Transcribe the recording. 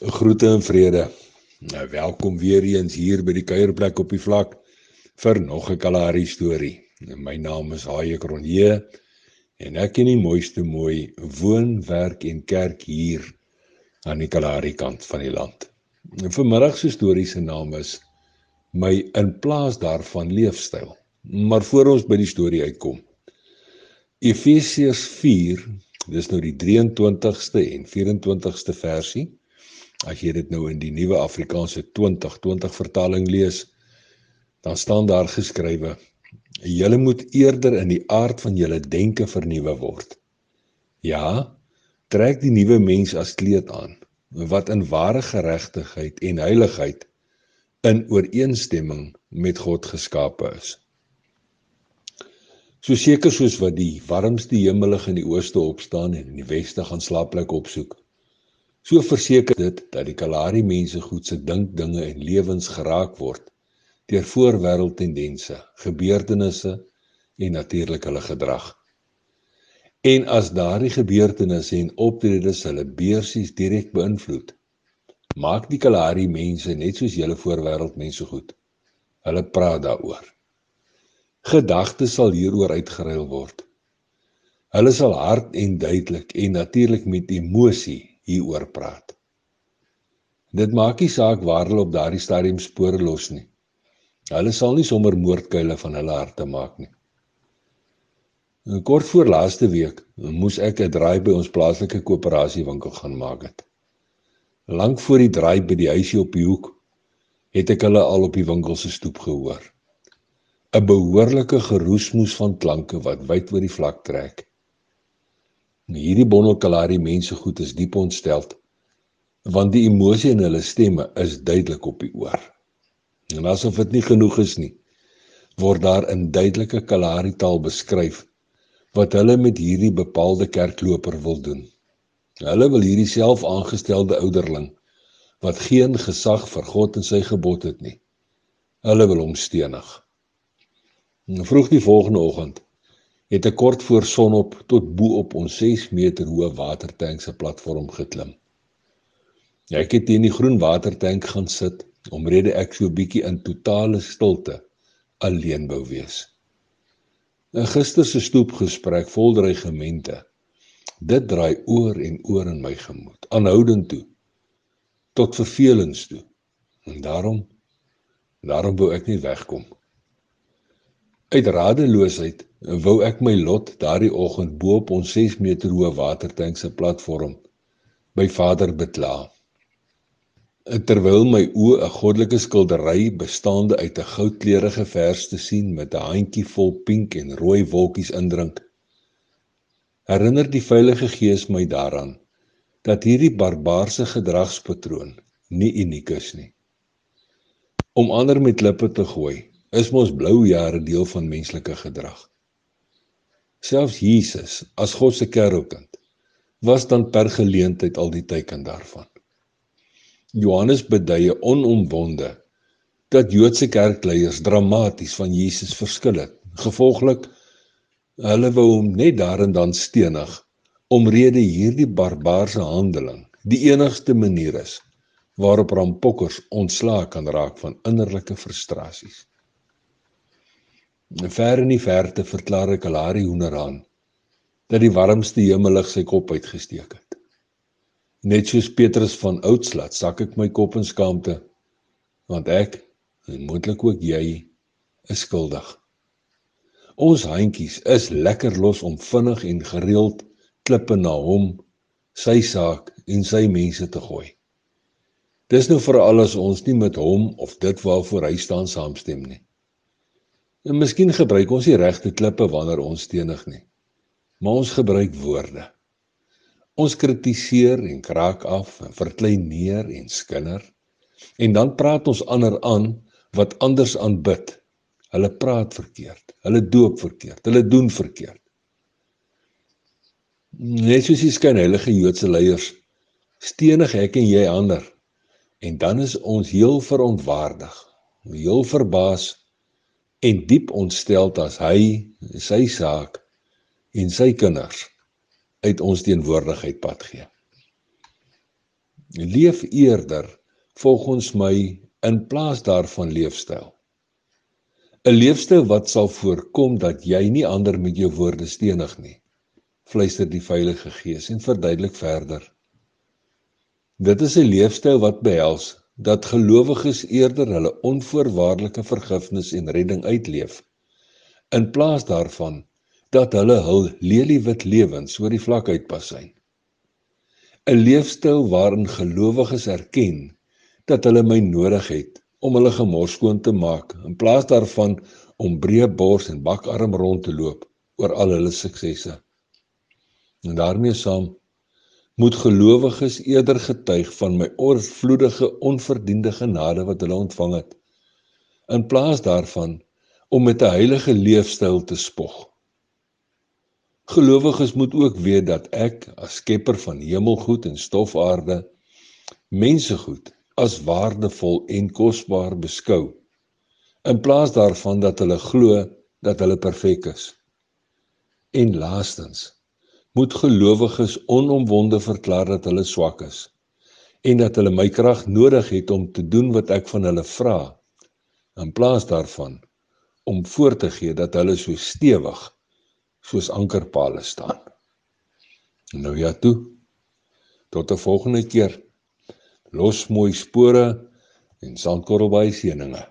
Groete en vrede. Nou welkom weer eens hier by die kuierplek op die vlak vir nog 'n Kalahari storie. My naam is Haie Kronje en ek in die mooiste mooi woon, werk en kerk hier aan die Kalahari kant van die land. En vanmiddag se storie se naam is My in plaas daarvan leefstyl. Maar voor ons by die storie uitkom. Efesiërs 4, dis nou die 23ste en 24ste versie As jy dit nou in die nuwe Afrikaanse 2020 vertaling lees, dan staan daar geskrywe: Julle moet eerder in die aard van julle denke vernuwe word. Ja, trek die nuwe mens as kleed aan wat in ware geregtigheid en heiligheid in ooreenstemming met God geskape is. So seker soos wat die warmste hemelige in die ooste opstaan en in die weste gaan slaapplek opsoek, So verseker dit dat die Kalahari mense goed se dink dinge en lewens geraak word deur voorwêreld tendense, gebeurtenisse en natuurlik hulle gedrag. En as daardie gebeurtenisse en optredes hulle beursies direk beïnvloed, maak die Kalahari mense net soos julle voorwêreld mense goed. Hulle praat daaroor. Gedagtes sal hieroor uitgeruil word. Hulle sal hard en duidelik en natuurlik met emosie hieroor praat. Dit maak nie saak waar hulle op daardie stadium spore los nie. Hulle sal nie sommer moordkuile van hulle harte maak nie. Kort voor laaste week moes ek 'n draai by ons plaaslike koöperasiewinkel gaan maak het. Lank voor die draai by die huisie op die hoek het ek hulle al op die winkel se stoep gehoor. 'n Behoorlike geroesmoes van klanke wat wyd oor die vlak trek. Hierdie bondelkalari mense goed is diep ontsteld want die emosie in hulle stemme is duidelik op die oor. En asof dit nie genoeg is nie, word daar in duidelike kalari taal beskryf wat hulle met hierdie bepaalde kerkloper wil doen. Hulle wil hierdie self aangestelde ouderling wat geen gesag vir God en sy gebod het nie. Hulle wil hom stenig. Vroeg die volgende oggend het ek kort voor sonop tot bo op ons 6 meter hoë watertank se platform geklim. Ja, ek het in die groen watertank gaan sit omrede ek so bietjie in totale stilte alleen wou wees. 'n Gister se stoepgesprek vol dreigemente. Dit draai oor en oor in my gemoed, aanhoudend toe tot vervelings toe. En daarom daarom wou ek nie wegkom. Uit radeloosheid wou ek my lot daardie oggend bo op ons 6 meter hoë watertank se platform by Vader bekla. Terwyl my oë 'n goddelike skildery bestaande uit 'n goudkleurige vers te sien met 'n handjie vol pink en rooi wolkies indrink, herinner die Heilige Gees my daaraan dat hierdie barbaarse gedragspatroon nie uniek is nie. Om ander met klippe te gooi, is mos blou jare deel van menslike gedrag. Selfs Jesus as God se kerkkind was dan per geleentheid al die teken daarvan. Johannes beduie onomwonde dat Joodse kerkleiers dramaties van Jesus verskil het. Gevolglik hulle wou hom net daar en dan stenig omrede hierdie barbaarse handeling die enigste manier is waarop rampokkers ontslaak kan raak van innerlike frustrasies. Ver in die verte verklaar ek Kalari hoenderhaan dat die warmste hemelig sy kop uitgesteek het. Net soos Petrus van Oudtslat sak ek my kop in skaamte want ek en moontlik ook jy is skuldig. Ons handjies is lekker los om vinnig en gereeld klippe na hom, sy saak en sy mense te gooi. Dis nou vir alles ons nie met hom of dit waarvoor hy staan saamstem nie. En miskien gebruik ons nie regte klippe wanneer ons stenig nie. Maar ons gebruik woorde. Ons kritiseer en kraak af en verklein neer en skinder. En dan praat ons ander aan wat anders aanbid. Hulle praat verkeerd. Hulle doop verkeerd. Hulle doen verkeerd. Net soos die skynheilige Joodse leiers stenig ek en jy ander. En dan is ons heel verontwaardig, heel verbaas en diep ontstel as hy sy saak en sy kinders uit ons teenwoordigheid pad gee. Leef eerder volgens my in plaas daarvan leefstyl. 'n Leefstyl wat sal voorkom dat jy nie ander met jou woorde stenig nie. Fluister die Heilige Gees en verduidelik verder. Dit is 'n leefstyl wat behels dat gelowiges eerder hulle onvoorwaardelike vergifnis en redding uitleef in plaas daarvan dat hulle hul leliewit lewens oor die vlak uitpasyn. 'n Leefstyl waarin gelowiges erken dat hulle my nodig het om hulle gemors skoon te maak in plaas daarvan om breë bors en bakarm rond te loop oor al hulle suksesse. En daarmee saam moet gelowiges eerder getuig van my oorvloedige onverdiende genade wat hulle ontvang het in plaas daarvan om met 'n heilige leefstyl te spog. Gelowiges moet ook weet dat ek as skepper van hemelgoed en stofaarde mensegoed as waardevol en kosbaar beskou in plaas daarvan dat hulle glo dat hulle perfek is. En laastens moet gelowiges onomwonde verklaar dat hulle swak is en dat hulle my krag nodig het om te doen wat ek van hulle vra in plaas daarvan om voor te gee dat hulle so stewig soos ankerpale staan. Nou ja toe. Tot 'n volgende keer. Los mooi spore en sandkorrel by seëninge.